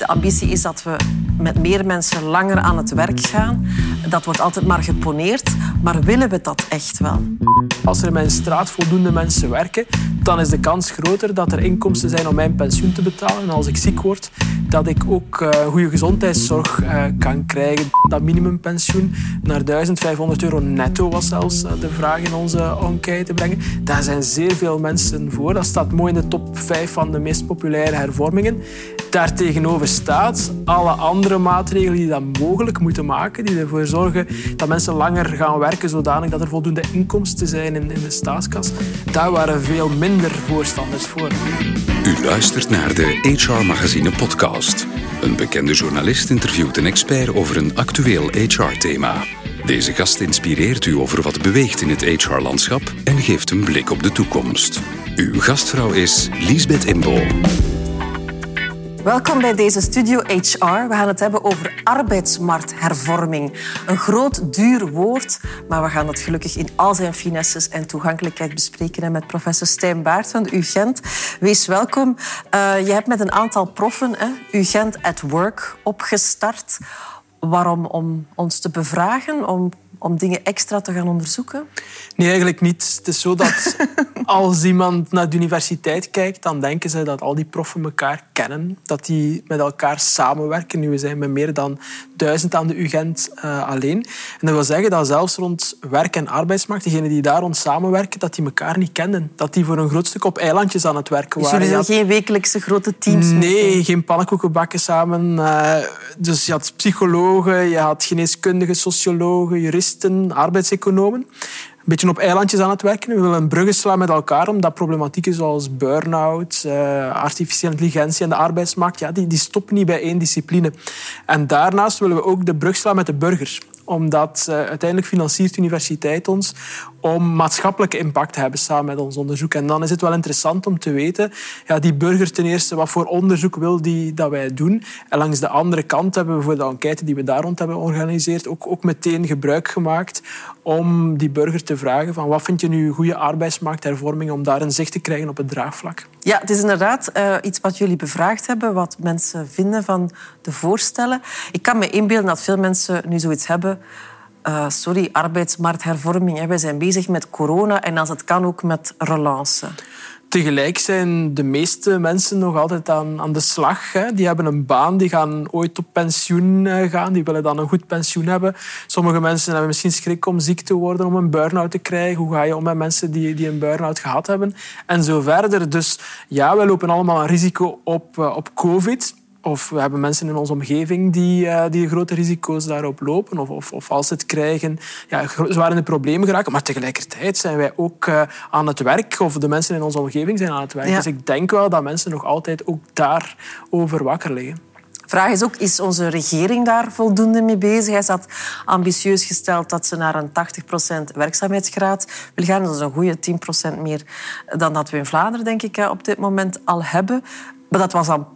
De ambitie is dat we met meer mensen langer aan het werk gaan. Dat wordt altijd maar geponeerd, maar willen we dat echt wel? Als er in mijn straat voldoende mensen werken, dan is de kans groter dat er inkomsten zijn om mijn pensioen te betalen. En als ik ziek word, dat ik ook uh, goede gezondheidszorg uh, kan krijgen. Dat minimumpensioen naar 1500 euro netto was zelfs uh, de vraag in onze enquête brengen. Daar zijn zeer veel mensen voor. Dat staat mooi in de top 5 van de meest populaire hervormingen. Daartegenover staat alle andere maatregelen die dat mogelijk moeten maken, die ervoor zorgen dat mensen langer gaan werken zodanig dat er voldoende inkomsten zijn in, de staatskas. Daar waren veel minder voorstanders voor. U luistert naar de HR Magazine podcast. Een bekende journalist interviewt een expert over een actueel HR-thema. Deze gast inspireert u over wat beweegt in het HR-landschap en geeft een blik op de toekomst. Uw gastvrouw is Liesbeth Imbo. Welkom bij deze Studio HR. We gaan het hebben over arbeidsmarkthervorming. Een groot, duur woord, maar we gaan het gelukkig in al zijn finesses en toegankelijkheid bespreken met professor Stijn Baert van UGent. Wees welkom. Uh, je hebt met een aantal proffen hè, UGent at Work opgestart. Waarom? Om ons te bevragen, om om dingen extra te gaan onderzoeken? Nee, eigenlijk niet. Het is zo dat als iemand naar de universiteit kijkt, dan denken ze dat al die proffen elkaar kennen. Dat die met elkaar samenwerken. Nu, we zijn met meer dan duizend aan de UGent uh, alleen. En dat wil zeggen dat zelfs rond werk- en arbeidsmarkt, degenen die daar rond samenwerken, dat die elkaar niet kennen. Dat die voor een groot stuk op eilandjes aan het werken waren. Dus jullie geen wekelijkse grote teams? Nee, geen pannenkoeken bakken samen. Uh, dus je had psychologen, je had geneeskundigen, sociologen, juristen arbeidseconomen, een beetje op eilandjes aan het werken. We willen een bruggen slaan met elkaar, omdat problematieken zoals burn-out, uh, artificiële intelligentie en de arbeidsmarkt, ja, die, die stoppen niet bij één discipline. En daarnaast willen we ook de brug slaan met de burgers omdat uh, uiteindelijk financiert de universiteit ons om maatschappelijke impact te hebben samen met ons onderzoek. En dan is het wel interessant om te weten, ja, die burger ten eerste, wat voor onderzoek wil die dat wij doen. En langs de andere kant hebben we voor de enquête die we daar rond hebben georganiseerd ook, ook meteen gebruik gemaakt om die burger te vragen van wat vind je nu goede arbeidsmarkthervorming om daar een zicht te krijgen op het draagvlak. Ja, het is inderdaad uh, iets wat jullie bevraagd hebben, wat mensen vinden van de voorstellen. Ik kan me inbeelden dat veel mensen nu zoiets hebben uh, sorry, arbeidsmarkthervorming. Hè. Wij zijn bezig met corona en als het kan ook met relance. Tegelijk zijn de meeste mensen nog altijd aan, aan de slag. Hè. Die hebben een baan, die gaan ooit op pensioen eh, gaan. Die willen dan een goed pensioen hebben. Sommige mensen hebben misschien schrik om ziek te worden, om een burn-out te krijgen. Hoe ga je om met mensen die, die een burn-out gehad hebben? En zo verder. Dus ja, we lopen allemaal een risico op, uh, op COVID. Of we hebben mensen in onze omgeving die, uh, die grote risico's daarop lopen. Of, of, of als ze het krijgen, ja, zwaar in de problemen geraken. Maar tegelijkertijd zijn wij ook uh, aan het werk. Of de mensen in onze omgeving zijn aan het werk. Ja. Dus ik denk wel dat mensen nog altijd ook daarover wakker liggen. De vraag is ook, is onze regering daar voldoende mee bezig? Hij had ambitieus gesteld dat ze naar een 80% werkzaamheidsgraad wil gaan. Dat is een goede 10% meer dan dat we in Vlaanderen, denk ik, op dit moment al hebben. Maar dat was dan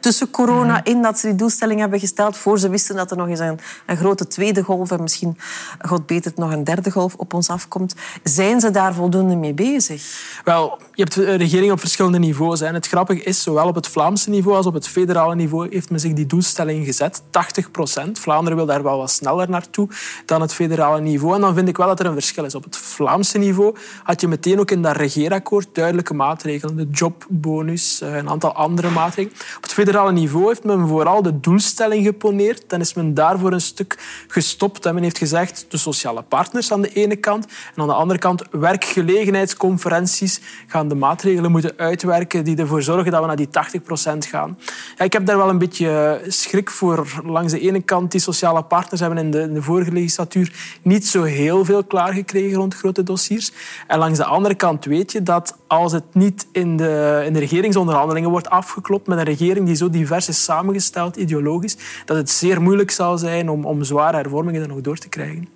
tussen corona in dat ze die doelstelling hebben gesteld, voor ze wisten dat er nog eens een, een grote tweede golf en misschien, god beter, nog een derde golf op ons afkomt. Zijn ze daar voldoende mee bezig? Wel, je hebt regeringen op verschillende niveaus. En het grappige is, zowel op het Vlaamse niveau als op het federale niveau heeft men zich die doelstelling gezet. 80 procent. Vlaanderen wil daar wel wat sneller naartoe dan het federale niveau. En dan vind ik wel dat er een verschil is. Op het Vlaamse niveau had je meteen ook in dat regeerakkoord duidelijke maatregelen. De jobbonus, eh, een aantal andere maatregelen. Op het federale niveau heeft men vooral de doelstelling geponeerd. Dan is men daarvoor een stuk gestopt. En men heeft gezegd de sociale partners aan de ene kant en aan de andere kant werkgelegenheidsconferenties gaan de maatregelen moeten uitwerken die ervoor zorgen dat we naar die 80 procent gaan. Ja, ik heb daar wel een beetje schrik voor. Langs de ene kant, die sociale partners hebben in de, de vorige legislatuur niet zo heel veel klaargekregen rond grote dossiers. En langs de andere kant weet je dat als het niet in de, in de regeringsonderhandelingen wordt afgeklopt met een regering die zo divers is samengesteld, ideologisch, dat het zeer moeilijk zal zijn om, om zware hervormingen er nog door te krijgen.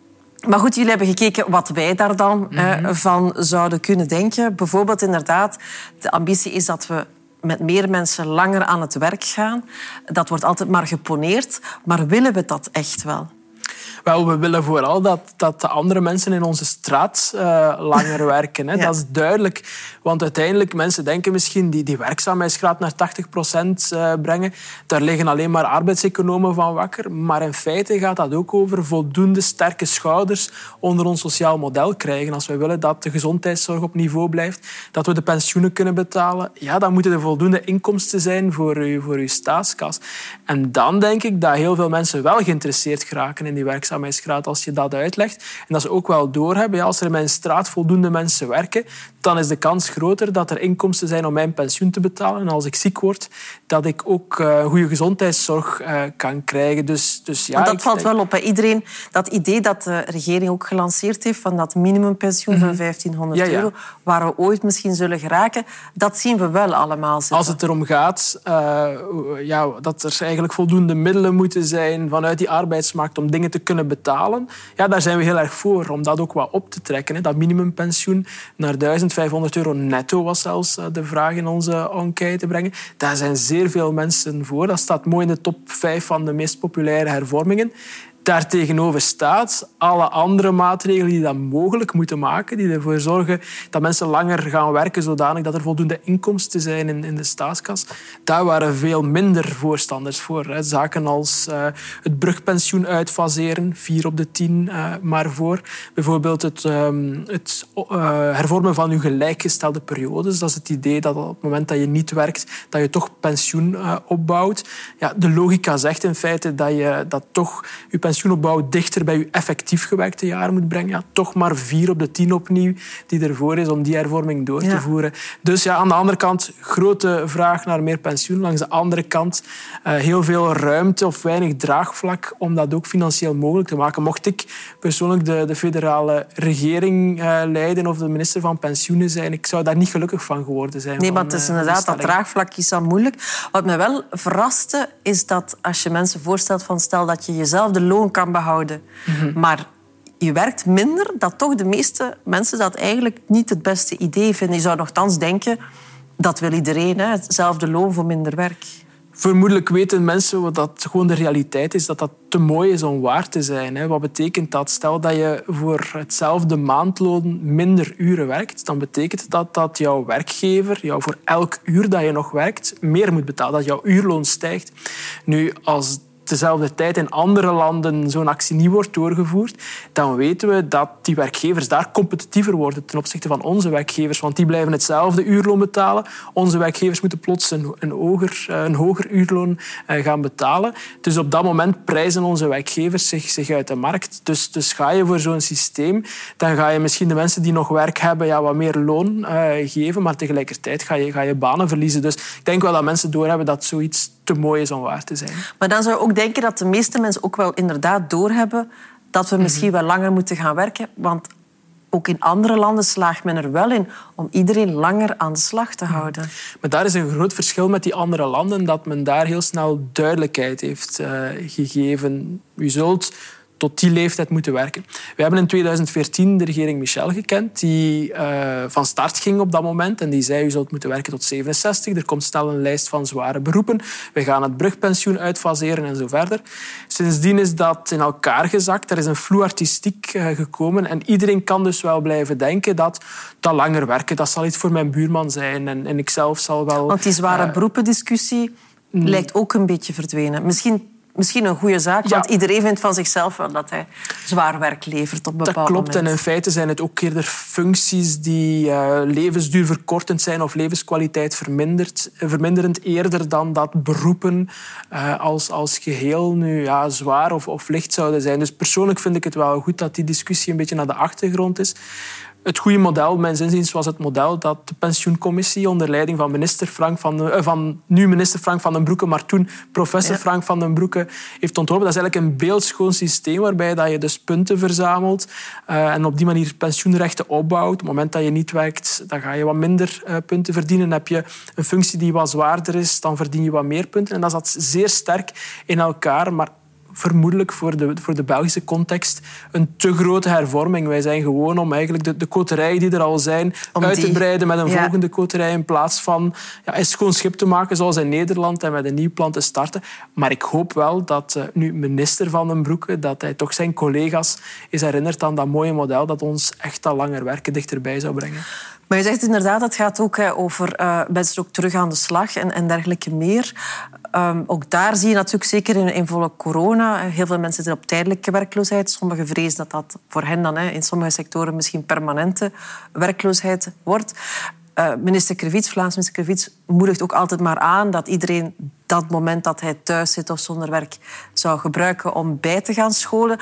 Maar goed, jullie hebben gekeken wat wij daar dan mm -hmm. van zouden kunnen denken. Bijvoorbeeld inderdaad, de ambitie is dat we met meer mensen langer aan het werk gaan. Dat wordt altijd maar geponeerd. Maar willen we dat echt wel? Wel, we willen vooral dat, dat de andere mensen in onze straat uh, langer werken. Hè. Dat is duidelijk. Want uiteindelijk, mensen denken misschien die, die werkzaamheidsgraad naar 80 procent uh, brengen. Daar liggen alleen maar arbeidseconomen van wakker. Maar in feite gaat dat ook over voldoende sterke schouders onder ons sociaal model krijgen. Als we willen dat de gezondheidszorg op niveau blijft, dat we de pensioenen kunnen betalen, ja, dan moeten er voldoende inkomsten zijn voor uw, voor uw staatskas. En dan denk ik dat heel veel mensen wel geïnteresseerd geraken in die werkzaamheidsgraad als je dat uitlegt. En dat ze ook wel doorhebben, ja, als er in mijn straat voldoende mensen werken, dan is de kans groter dat er inkomsten zijn om mijn pensioen te betalen. En als ik ziek word, dat ik ook uh, goede gezondheidszorg uh, kan krijgen. Dus, dus ja, Want dat valt wel op. Hè. Iedereen, dat idee dat de regering ook gelanceerd heeft van dat minimumpensioen van 1500 mhm. euro, waar we ooit misschien zullen geraken, dat zien we wel allemaal zitten. Als het erom gaat uh, ja, dat er eigenlijk voldoende middelen moeten zijn vanuit die arbeidsmarkt om dingen te kunnen betalen, ja, daar zijn we heel erg voor om dat ook wat op te trekken. Hè. Dat minimumpensioen naar 1500 euro netto was zelfs de vraag in onze enquête brengen. Daar zijn zeer veel mensen voor. Dat staat mooi in de top 5 van de meest populaire hervormingen. Daartegenover staat alle andere maatregelen die dat mogelijk moeten maken, die ervoor zorgen dat mensen langer gaan werken zodanig dat er voldoende inkomsten zijn in, in de staatskas. Daar waren veel minder voorstanders voor. Zaken als uh, het brugpensioen uitfaseren, vier op de tien uh, maar voor. Bijvoorbeeld het, um, het uh, hervormen van uw gelijkgestelde periodes. Dat is het idee dat op het moment dat je niet werkt, dat je toch pensioen opbouwt. Ja, de logica zegt in feite dat je dat toch je pensioenopbouw dichter bij je effectief gewerkte jaar moet brengen. Ja, toch maar vier op de tien opnieuw die ervoor is om die hervorming door te voeren. Dus ja, aan de andere kant grote vraag naar meer pensioen. Langs de andere kant uh, heel veel ruimte of weinig draagvlak om dat ook financieel mogelijk te maken. Mocht ik persoonlijk de, de federale regering uh, leiden of de minister van Pensioenen zijn, ik zou daar niet gelukkig van geworden zijn. Nee, maar het is eh, inderdaad, dat draagvlak is dan moeilijk. Wat me wel verraste, is dat als je mensen voorstelt van stel dat je jezelf de loon kan behouden. Maar je werkt minder, dat toch de meeste mensen dat eigenlijk niet het beste idee vinden. Je zou nogthans denken, dat wil iedereen, hè? hetzelfde loon voor minder werk. Vermoedelijk weten mensen wat dat gewoon de realiteit is, dat dat te mooi is om waar te zijn. Hè. Wat betekent dat? Stel dat je voor hetzelfde maandloon minder uren werkt, dan betekent dat dat jouw werkgever jou voor elk uur dat je nog werkt meer moet betalen, dat jouw uurloon stijgt. Nu, als dezelfde tijd in andere landen zo'n actie niet wordt doorgevoerd, dan weten we dat die werkgevers daar competitiever worden ten opzichte van onze werkgevers. Want die blijven hetzelfde uurloon betalen. Onze werkgevers moeten plots een, hoger, eh, een hoger uurloon eh, gaan betalen. Dus op dat moment prijzen onze werkgevers zich, zich uit de markt. Dus, dus ga je voor zo'n systeem, dan ga je misschien de mensen die nog werk hebben ja, wat meer loon uh, geven, maar tegelijkertijd ga je, ga je banen verliezen. Dus ik denk wel dat mensen doorhebben dat zoiets te mooi is om waar te zijn. Maar dan zou je ook denken dat de meeste mensen ook wel inderdaad doorhebben dat we misschien mhm. wel langer moeten gaan werken. Want ook in andere landen slaagt men er wel in om iedereen langer aan de slag te houden. Maar daar is een groot verschil met die andere landen, dat men daar heel snel duidelijkheid heeft uh, gegeven. U zult tot die leeftijd moeten werken. We hebben in 2014 de regering Michel gekend, die uh, van start ging op dat moment en die zei, u zult moeten werken tot 67. Er komt snel een lijst van zware beroepen. We gaan het brugpensioen uitfaseren en zo verder. Sindsdien is dat in elkaar gezakt. Er is een vloe artistiek uh, gekomen en iedereen kan dus wel blijven denken dat dat langer werken, dat zal iets voor mijn buurman zijn en, en ik zelf zal wel... Want die zware uh, beroependiscussie lijkt ook een beetje verdwenen. Misschien misschien een goede zaak, want iedereen vindt van zichzelf wel dat hij zwaar werk levert op bepaalde Dat klopt, moment. en in feite zijn het ook eerder functies die uh, levensduur verkortend zijn of levenskwaliteit verminderd, verminderend, eerder dan dat beroepen uh, als, als geheel nu ja, zwaar of, of licht zouden zijn. Dus persoonlijk vind ik het wel goed dat die discussie een beetje naar de achtergrond is het goede model, mijn zinziens, was het model dat de pensioencommissie onder leiding van, minister Frank van, uh, van nu minister Frank van den Broeke, maar toen professor Frank van den Broeke heeft ontworpen. Dat is eigenlijk een beeldschoon systeem waarbij dat je dus punten verzamelt uh, en op die manier pensioenrechten opbouwt. Op het moment dat je niet werkt, dan ga je wat minder uh, punten verdienen. Heb je een functie die wat zwaarder is, dan verdien je wat meer punten. En dat zat zeer sterk in elkaar, maar vermoedelijk voor de, voor de Belgische context een te grote hervorming. Wij zijn gewoon om eigenlijk de, de koterijen die er al zijn uit te breiden met een volgende koterij in plaats van ja, een schoon schip te maken zoals in Nederland en met een nieuw plan te starten. Maar ik hoop wel dat uh, nu minister Van den Broeke dat hij toch zijn collega's is herinnerd aan dat mooie model dat ons echt al langer werken dichterbij zou brengen. Maar je zegt inderdaad, het gaat ook over uh, mensen ook terug aan de slag en, en dergelijke meer. Um, ook daar zie je natuurlijk zeker in, in volle corona heel veel mensen zitten op tijdelijke werkloosheid. Sommigen vrezen dat dat voor hen dan hè, in sommige sectoren misschien permanente werkloosheid wordt. Uh, minister Vlaams minister Krevits, moedigt ook altijd maar aan dat iedereen dat moment dat hij thuis zit of zonder werk zou gebruiken om bij te gaan scholen.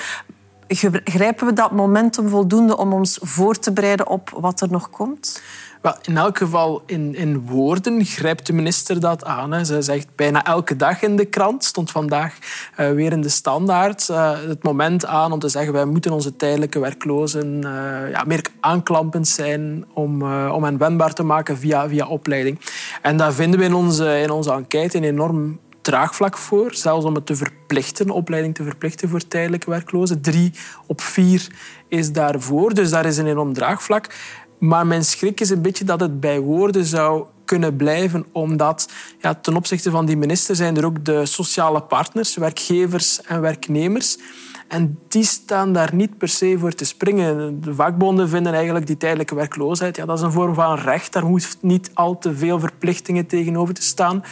Grijpen we dat momentum voldoende om ons voor te bereiden op wat er nog komt? Wel, in elk geval in, in woorden grijpt de minister dat aan. Hè. Ze zegt bijna elke dag in de krant, stond vandaag uh, weer in de standaard, uh, het moment aan om te zeggen wij moeten onze tijdelijke werklozen uh, ja, meer aanklampend zijn om, om hen wendbaar te maken via, via opleiding. En daar vinden we in onze, in onze enquête een enorm draagvlak voor, zelfs om het te verplichten, opleiding te verplichten voor tijdelijke werklozen. Drie op vier is daarvoor, dus daar is een enorm draagvlak. Maar mijn schrik is een beetje dat het bij woorden zou kunnen blijven, omdat ja, ten opzichte van die minister zijn er ook de sociale partners, werkgevers en werknemers. En die staan daar niet per se voor te springen. De vakbonden vinden eigenlijk die tijdelijke werkloosheid, ja, dat is een vorm van recht. Daar hoeft niet al te veel verplichtingen tegenover te staan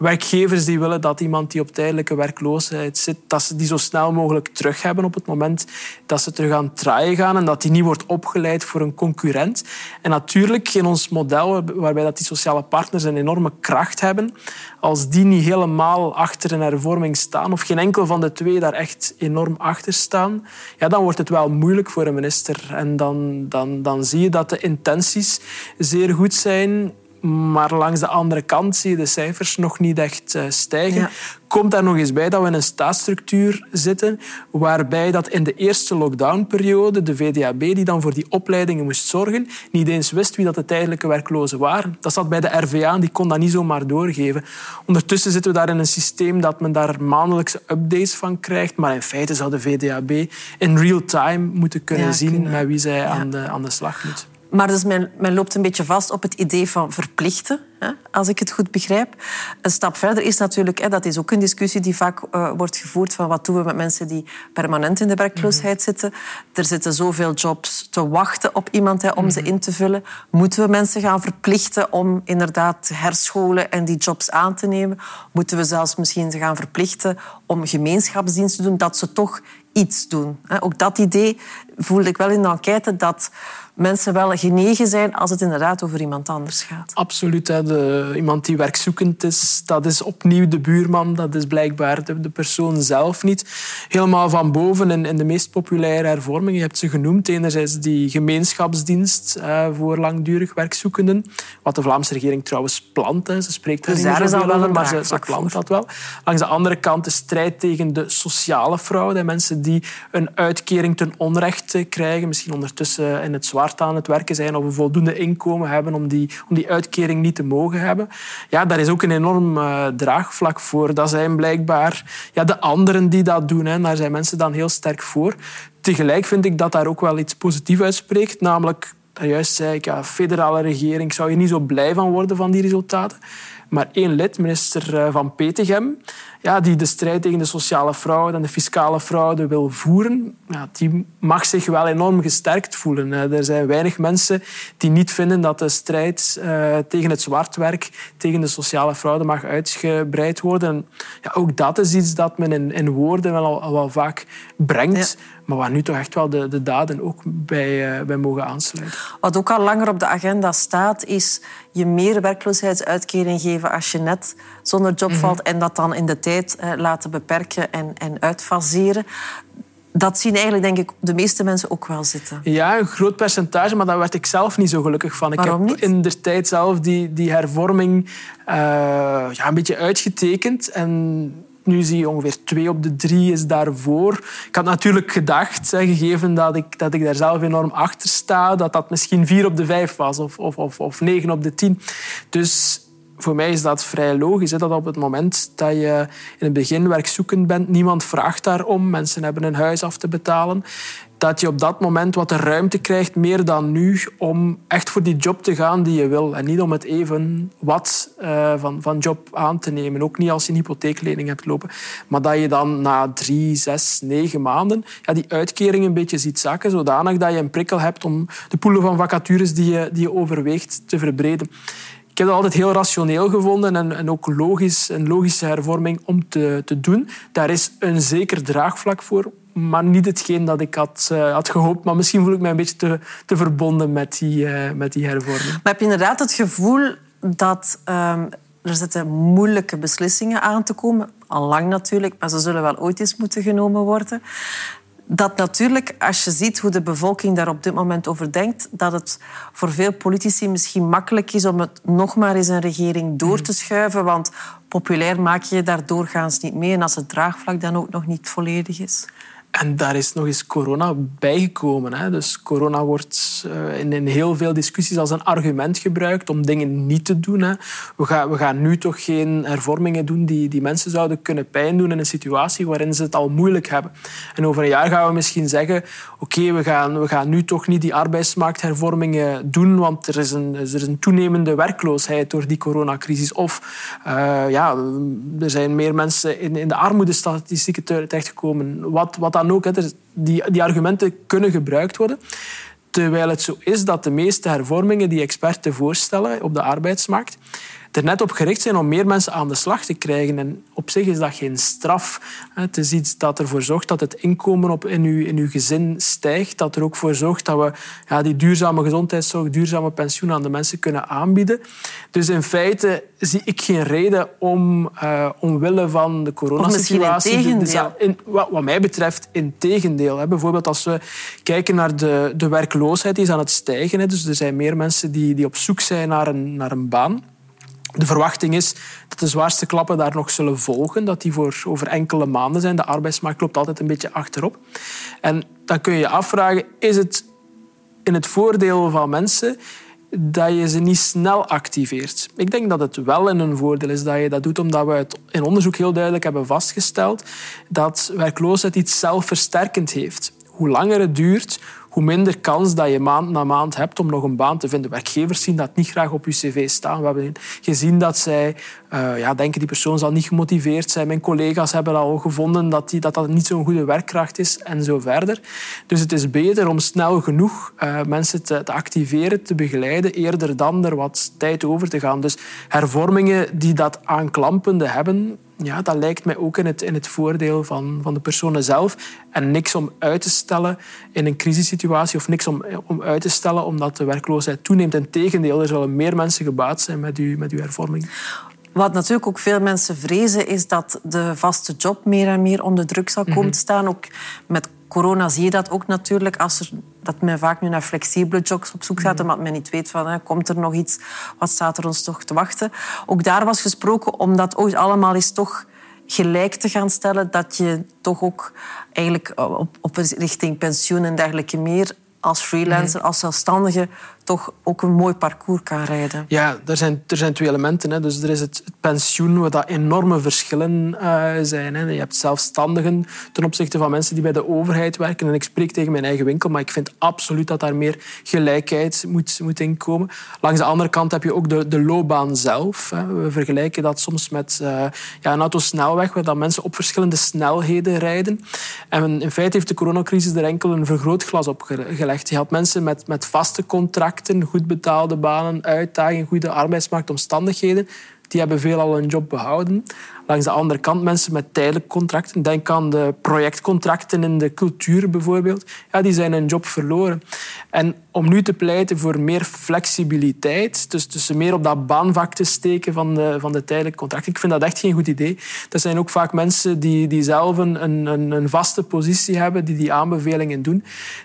werkgevers die willen dat iemand die op tijdelijke werkloosheid zit, dat ze die zo snel mogelijk terug hebben op het moment dat ze terug aan het draaien gaan en dat die niet wordt opgeleid voor een concurrent. En natuurlijk in ons model, waarbij dat die sociale partners een enorme kracht hebben, als die niet helemaal achter een hervorming staan, of geen enkel van de twee daar echt enorm achter staan, ja, dan wordt het wel moeilijk voor een minister. En dan, dan, dan zie je dat de intenties zeer goed zijn maar langs de andere kant zie je de cijfers nog niet echt eh, stijgen. Komt daar nog eens bij dat we in een staatsstructuur zitten waarbij dat in de eerste lockdownperiode de VDAB, die dan voor die opleidingen moest zorgen, niet eens wist wie dat de tijdelijke werklozen waren. Dat zat bij de RVA en die kon dat niet zomaar doorgeven. Ondertussen zitten we daar in een systeem dat men daar maandelijkse updates van krijgt, maar in feite zou de VDAB in real time moeten kunnen zien met wie zij aan, de, aan de slag moet. Maar dus men, men, loopt een beetje vast op het idee van verplichten, hè, als ik het goed begrijp. Een stap verder is natuurlijk, hè, dat is ook een discussie die vaak uh, wordt gevoerd, van wat doen we met mensen die permanent in de werkloosheid mhm. zitten. Er zitten zoveel jobs te wachten op iemand hè, om ze mhm. in te vullen. Moeten we mensen gaan verplichten om inderdaad te herscholen en die jobs aan te nemen? Moeten we zelfs misschien ze gaan verplichten om gemeenschapsdienst te doen, dat ze toch iets doen? Ook dat idee voelde ik wel in de enquête, dat mensen wel genegen zijn als het inderdaad over iemand anders gaat. Absoluut. Hè. De, iemand die werkzoekend is, dat is opnieuw de buurman. Dat is blijkbaar de, de persoon zelf niet. Helemaal van boven in, in, de meest populaire hervormingen. Je hebt ze genoemd. Enerzijds die gemeenschapsdienst eh, voor langdurig werkzoekenden. Wat de Vlaamse regering trouwens plant. Hè. Ze spreekt dus daar is wel maar ze, ze plant dat wel. Langs de andere kant de strijd tegen de sociale fraude. Mensen die een uitkering ten onrechte krijgen. Misschien ondertussen in het aan het werken zijn of een voldoende inkomen hebben om die, om die uitkering niet te mogen hebben. Ja, daar is ook een enorm uh, draagvlak voor. Dat zijn blijkbaar ja, de anderen die dat doen. Hè. Daar zijn mensen dan heel sterk voor. Tegelijk vind ik dat daar ook wel iets positiefs uitspreekt, namelijk juist zei ik, ja, federale regering, zou je niet zo blij van worden van die resultaten. Maar één lid, minister eh, Van Petegem, ja, die de strijd tegen de sociale fraude en de fiscale fraude wil voeren, ja, die mag zich wel enorm gesterkt voelen. Er zijn weinig mensen die niet vinden dat de strijd uh, tegen het zwartwerk, tegen de sociale fraude mag uitgebreid worden. ja, ook dat is iets dat men in, in woorden wel, al, wel vaak brengt. Maar waar nu toch echt wel de, de daden ook bij, uh, bij mogen aansluiten. Wat ook al langer op de agenda staat, is je meer werkloosheidsuitkering geven als je net zonder job mhm. valt en dat dan in de tijd uh, laten beperken en, en uitfaseren. Dat zien eigenlijk, denk ik, de meeste mensen ook wel zitten. Ja, een groot percentage, maar daar werd ik zelf niet zo gelukkig van. Waarom ik heb in de tijd zelf die, die hervorming uh, ja, een beetje uitgetekend. En nu zie je ongeveer twee op de drie is daarvoor. Ik had natuurlijk gedacht, gegeven dat ik, dat ik daar zelf enorm achter sta, dat dat misschien vier op de vijf was of, of, of, of negen op de tien. Dus voor mij is dat vrij logisch. Dat op het moment dat je in het begin werkzoekend bent, niemand vraagt daarom. Mensen hebben een huis af te betalen dat je op dat moment wat de ruimte krijgt, meer dan nu, om echt voor die job te gaan die je wil. En niet om het even wat uh, van, van job aan te nemen. Ook niet als je een hypotheeklening hebt lopen. Maar dat je dan na drie, zes, negen maanden ja, die uitkering een beetje ziet zakken, zodanig dat je een prikkel hebt om de poelen van vacatures die je, die je overweegt te verbreden. Heb dat altijd heel rationeel gevonden en, en ook logisch, een logische hervorming om te, te doen. Daar is een zeker draagvlak voor maar niet hetgeen dat ik had, uh, had gehoopt. Maar misschien voel ik mij een beetje te, te verbonden met die, uh, met die hervorming. Maar heb je inderdaad het gevoel dat um, er zitten moeilijke beslissingen aan te komen? Al lang natuurlijk, maar ze zullen wel ooit eens moeten genomen worden. Dat natuurlijk, als je ziet hoe de bevolking daar op dit moment over denkt, dat het voor veel politici misschien makkelijk is om het nog maar eens een regering door te schuiven. Want populair maak je daar doorgaans niet mee. En als het draagvlak dan ook nog niet volledig is. En daar is nog eens corona bijgekomen. Hè. Dus corona wordt eh, in, in, heel veel discussies als een argument gebruikt om dingen niet te doen. Hè. We, gaan, we gaan nu toch geen hervormingen doen die, die mensen zouden kunnen pijn doen in een situatie waarin ze het al moeilijk hebben. En over een jaar gaan we misschien zeggen oké, we, gaan, we gaan nu toch niet die arbeidsmarkthervormingen doen, want er is een, er is een toenemende werkloosheid door die coronacrisis. Of uh, ja, er zijn meer mensen in, in de armoedestatistieken terechtgekomen. Wat, wat Hè. Die, die argumenten kunnen gebruikt worden. Terwijl het zo is dat de meeste hervormingen die experten voorstellen op de arbeidsmarkt er net op gericht zijn om meer mensen aan de slag te krijgen. En op zich is dat geen straf. Het is iets dat ervoor zorgt dat het inkomen op in, uw, in uw gezin stijgt. Dat er ook voor zorgt dat we ja, die duurzame gezondheidszorg, duurzame pensioen aan de mensen kunnen aanbieden. Dus in feite zie ik geen reden om uh, omwille van de coronasituatie... In, wat, wat, mij betreft, in tegendeel. Hè. Bijvoorbeeld als we kijken naar de, de werkloosheid, die is aan het stijgen. Hè. Dus er zijn meer mensen die, die op zoek zijn naar een, naar een baan. De verwachting is dat de zwaarste klappen daar nog zullen volgen, dat die voor over enkele maanden zijn. De arbeidsmarkt loopt altijd een beetje achterop. En dan kun je je afvragen, is het in het voordeel van mensen dat je ze niet snel activeert. Ik denk dat het wel in een voordeel is dat je dat doet, omdat we het in onderzoek heel duidelijk hebben vastgesteld dat werkloosheid iets zelfversterkend heeft. Hoe langer het duurt, hoe minder kans dat je maand na maand hebt om nog een baan te vinden. Werkgevers zien dat niet graag op je cv staan. We hebben gezien dat zij uh, ja, denken die persoon zal niet gemotiveerd zijn. Mijn collega's hebben al gevonden dat die, dat, dat niet zo'n goede werkkracht is en zo verder. Dus het is beter om snel genoeg uh, mensen te, te, activeren, te begeleiden, eerder dan er wat tijd over te gaan. Dus hervormingen die dat aanklampende hebben, ja, dat lijkt mij ook in het, in het voordeel van, van de personen zelf. En niks om uit te stellen in een crisissituatie of niks om, om uit te stellen omdat de werkloosheid toeneemt. Integendeel, er zullen meer mensen gebaat zijn met uw, met uw hervorming. Wat natuurlijk ook veel mensen vrezen, is dat de vaste job meer en meer onder druk zal komen mhm. te staan. Ook met corona zie je dat ook natuurlijk. Als er, dat men vaak nu naar flexibele jobs op zoek gaat, mhm. omdat men niet weet van, hè, komt er nog iets, wat staat er ons toch te wachten. Ook daar was gesproken om dat ooit allemaal eens toch gelijk te gaan stellen, dat je toch ook eigenlijk op, op richting pensioen en dergelijke meer als freelancer, mhm. als zelfstandige toch ook een mooi parcours kan rijden. Ja, er zijn, er zijn twee elementen. Hè. Dus er is het, pensioen, waar dat enorme verschillen uh, zijn. Hè. Je hebt zelfstandigen ten opzichte van mensen die bij de overheid werken. En ik spreek tegen mijn eigen winkel, maar ik vind absoluut dat daar meer gelijkheid moet, moet inkomen. Langs de andere kant heb je ook de, de loopbaan zelf. Hè. We vergelijken dat soms met uh, ja, een autosnelweg, waar dat mensen op verschillende snelheden rijden. En in feite heeft de coronacrisis er enkel een vergrootglas op gelegd. Je had mensen met, met vaste contracten goed betaalde banen, uitdagingen, goede arbeidsmarktomstandigheden. Die hebben veelal een job behouden. Langs de andere kant mensen met tijdelijke contracten. Denk aan de projectcontracten in de cultuur bijvoorbeeld. Ja, die zijn een job verloren. En om nu te pleiten voor meer flexibiliteit, dus, dus meer op dat baanvak te steken van de, van de tijdelijke contracten, ik vind dat echt geen goed idee. Dat zijn ook vaak mensen die, die zelf een, een, een vaste positie hebben, die die aanbevelingen doen.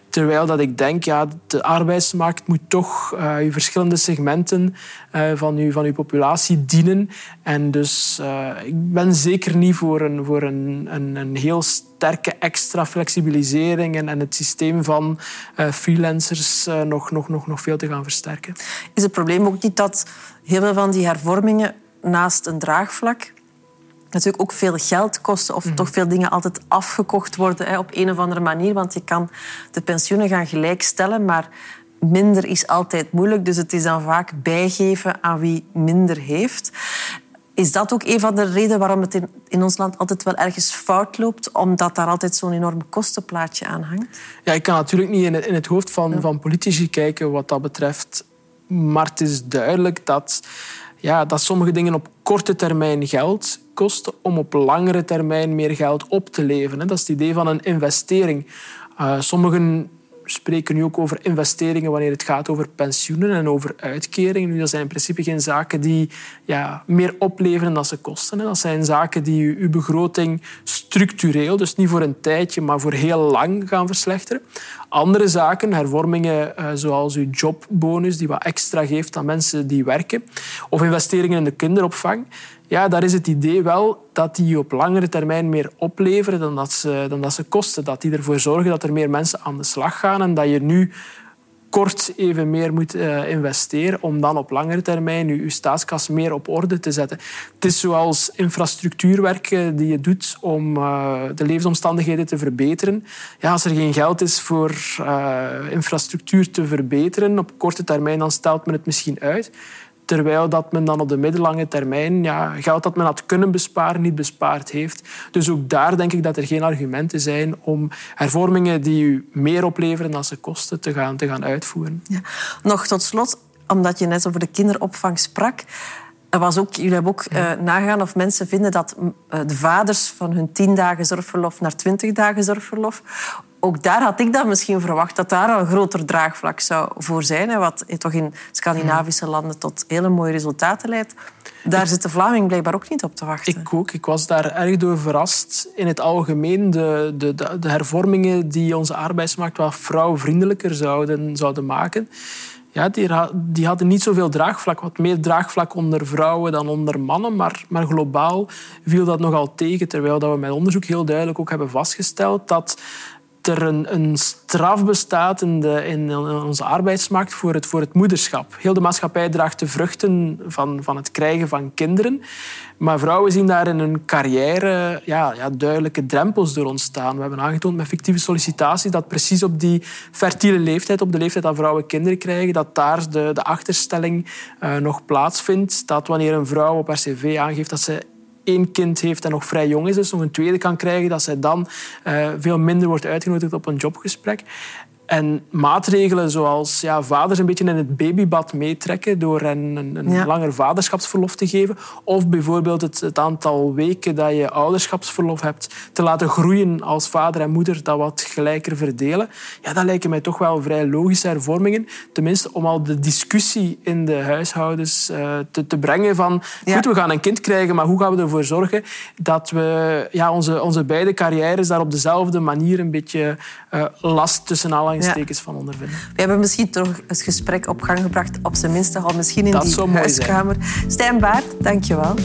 Terwijl dat ik denk, ja, de arbeidsmarkt moet toch uh, verschillende segmenten uh, van, uw, van uw populatie dienen. En dus ik ben zeker niet voor een, voor een, een, een heel sterke extra flexibilisering en, en het systeem van uh, freelancers uh, nog, nog, nog, nog veel te gaan versterken. Is het probleem ook niet dat heel veel van die hervormingen naast een draagvlak natuurlijk ook veel geld kosten of toch veel dingen altijd afgekocht worden hè, op een of andere manier. Want je kan de pensioenen gaan gelijkstellen, maar minder is altijd moeilijk. Dus het is dan vaak bijgeven aan wie minder heeft. Is dat ook een van de redenen waarom het in, in ons land altijd wel ergens fout loopt? Omdat daar altijd zo'n enorm kostenplaatje aan hangt? Ja, ik kan natuurlijk niet in het, in het hoofd van, van politici kijken wat dat betreft. Maar het is duidelijk dat, ja, dat sommige dingen op korte termijn geld kosten om op langere termijn meer geld op te leveren. Dat is het idee van een investering. Uh, sommigen spreken nu ook over investeringen wanneer het gaat over pensioenen en over uitkeringen. Nu, dat zijn in principe geen zaken die ja, meer opleveren dan ze kosten. Dat zijn zaken die uw begroting structureel, dus niet voor een tijdje, maar voor heel lang gaan verslechteren. Andere zaken, hervormingen eh, zoals uw jobbonus, die wat extra geeft aan mensen die werken, of investeringen in de kinderopvang, ja, daar is het idee wel dat die op langere termijn meer opleveren dan dat, ze, dan dat ze kosten. Dat die ervoor zorgen dat er meer mensen aan de slag gaan en dat je nu kort even meer moet uh, investeren om dan op langere termijn je, je, staatskas meer op orde te zetten. Het is zoals infrastructuurwerken die je doet om uh, de levensomstandigheden te verbeteren. Ja, als er geen geld is voor uh, infrastructuur te verbeteren op korte termijn, dan stelt men het misschien uit. Terwijl dat men dan op de middellange termijn ja, geld dat men had kunnen besparen, niet bespaard heeft. Dus ook daar denk ik dat er geen argumenten zijn om hervormingen die u meer opleveren dan ze kosten te gaan, te gaan uitvoeren. Ja. Nog tot slot, omdat je net over de kinderopvang sprak. Er was ook, jullie hebben ook uh, nagaan of mensen vinden dat uh, de vaders van hun tien dagen zorgverlof naar twintig dagen zorgverlof ook daar had ik dan misschien verwacht dat daar een groter draagvlak zou voor zijn. Wat toch in Scandinavische landen tot hele mooie resultaten leidt. Daar zit de Vlaming blijkbaar ook niet op te wachten. Ik ook. Ik was daar erg door verrast. In het algemeen de, de, de hervormingen die onze arbeidsmarkt wat vrouwvriendelijker zouden, zouden maken. Ja, die, die, hadden niet zoveel draagvlak. Wat meer draagvlak onder vrouwen dan onder mannen. Maar, maar globaal viel dat nogal tegen. Terwijl dat we met onderzoek heel duidelijk ook hebben vastgesteld dat er een, een straf bestaat in, de, in, onze arbeidsmarkt voor het, voor het moederschap. Heel de maatschappij draagt de vruchten van, van het krijgen van kinderen. Maar vrouwen zien daar in hun carrière ja, ja, duidelijke drempels door ontstaan. We hebben aangetoond met fictieve sollicitatie dat precies op die fertiele leeftijd, op de leeftijd dat vrouwen kinderen krijgen, dat daar de, de achterstelling uh, nog plaatsvindt. Dat wanneer een vrouw op haar cv aangeeft dat ze één kind heeft en nog vrij jong is, dus nog een tweede kan krijgen, dat zij dan uh, veel minder wordt uitgenodigd op een jobgesprek. En maatregelen zoals ja, vaders een beetje in het babybad meetrekken door hen een, een langer vaderschapsverlof te geven. Of bijvoorbeeld het, het, aantal weken dat je ouderschapsverlof hebt te laten groeien als vader en moeder, dat wat gelijker verdelen. Ja, dat lijken mij toch wel vrij logische hervormingen. Tenminste, om al de discussie in de huishoudens uh, te, te, brengen van goed, we gaan een kind krijgen, maar hoe gaan we ervoor zorgen dat we ja, onze, onze beide carrières daar op dezelfde manier een beetje uh, last tussen alle aanhalingstekens van ondervinden. We hebben misschien toch het gesprek op gang gebracht, op zijn minst al misschien in die huiskamer. Stijn Baart, dank je wel.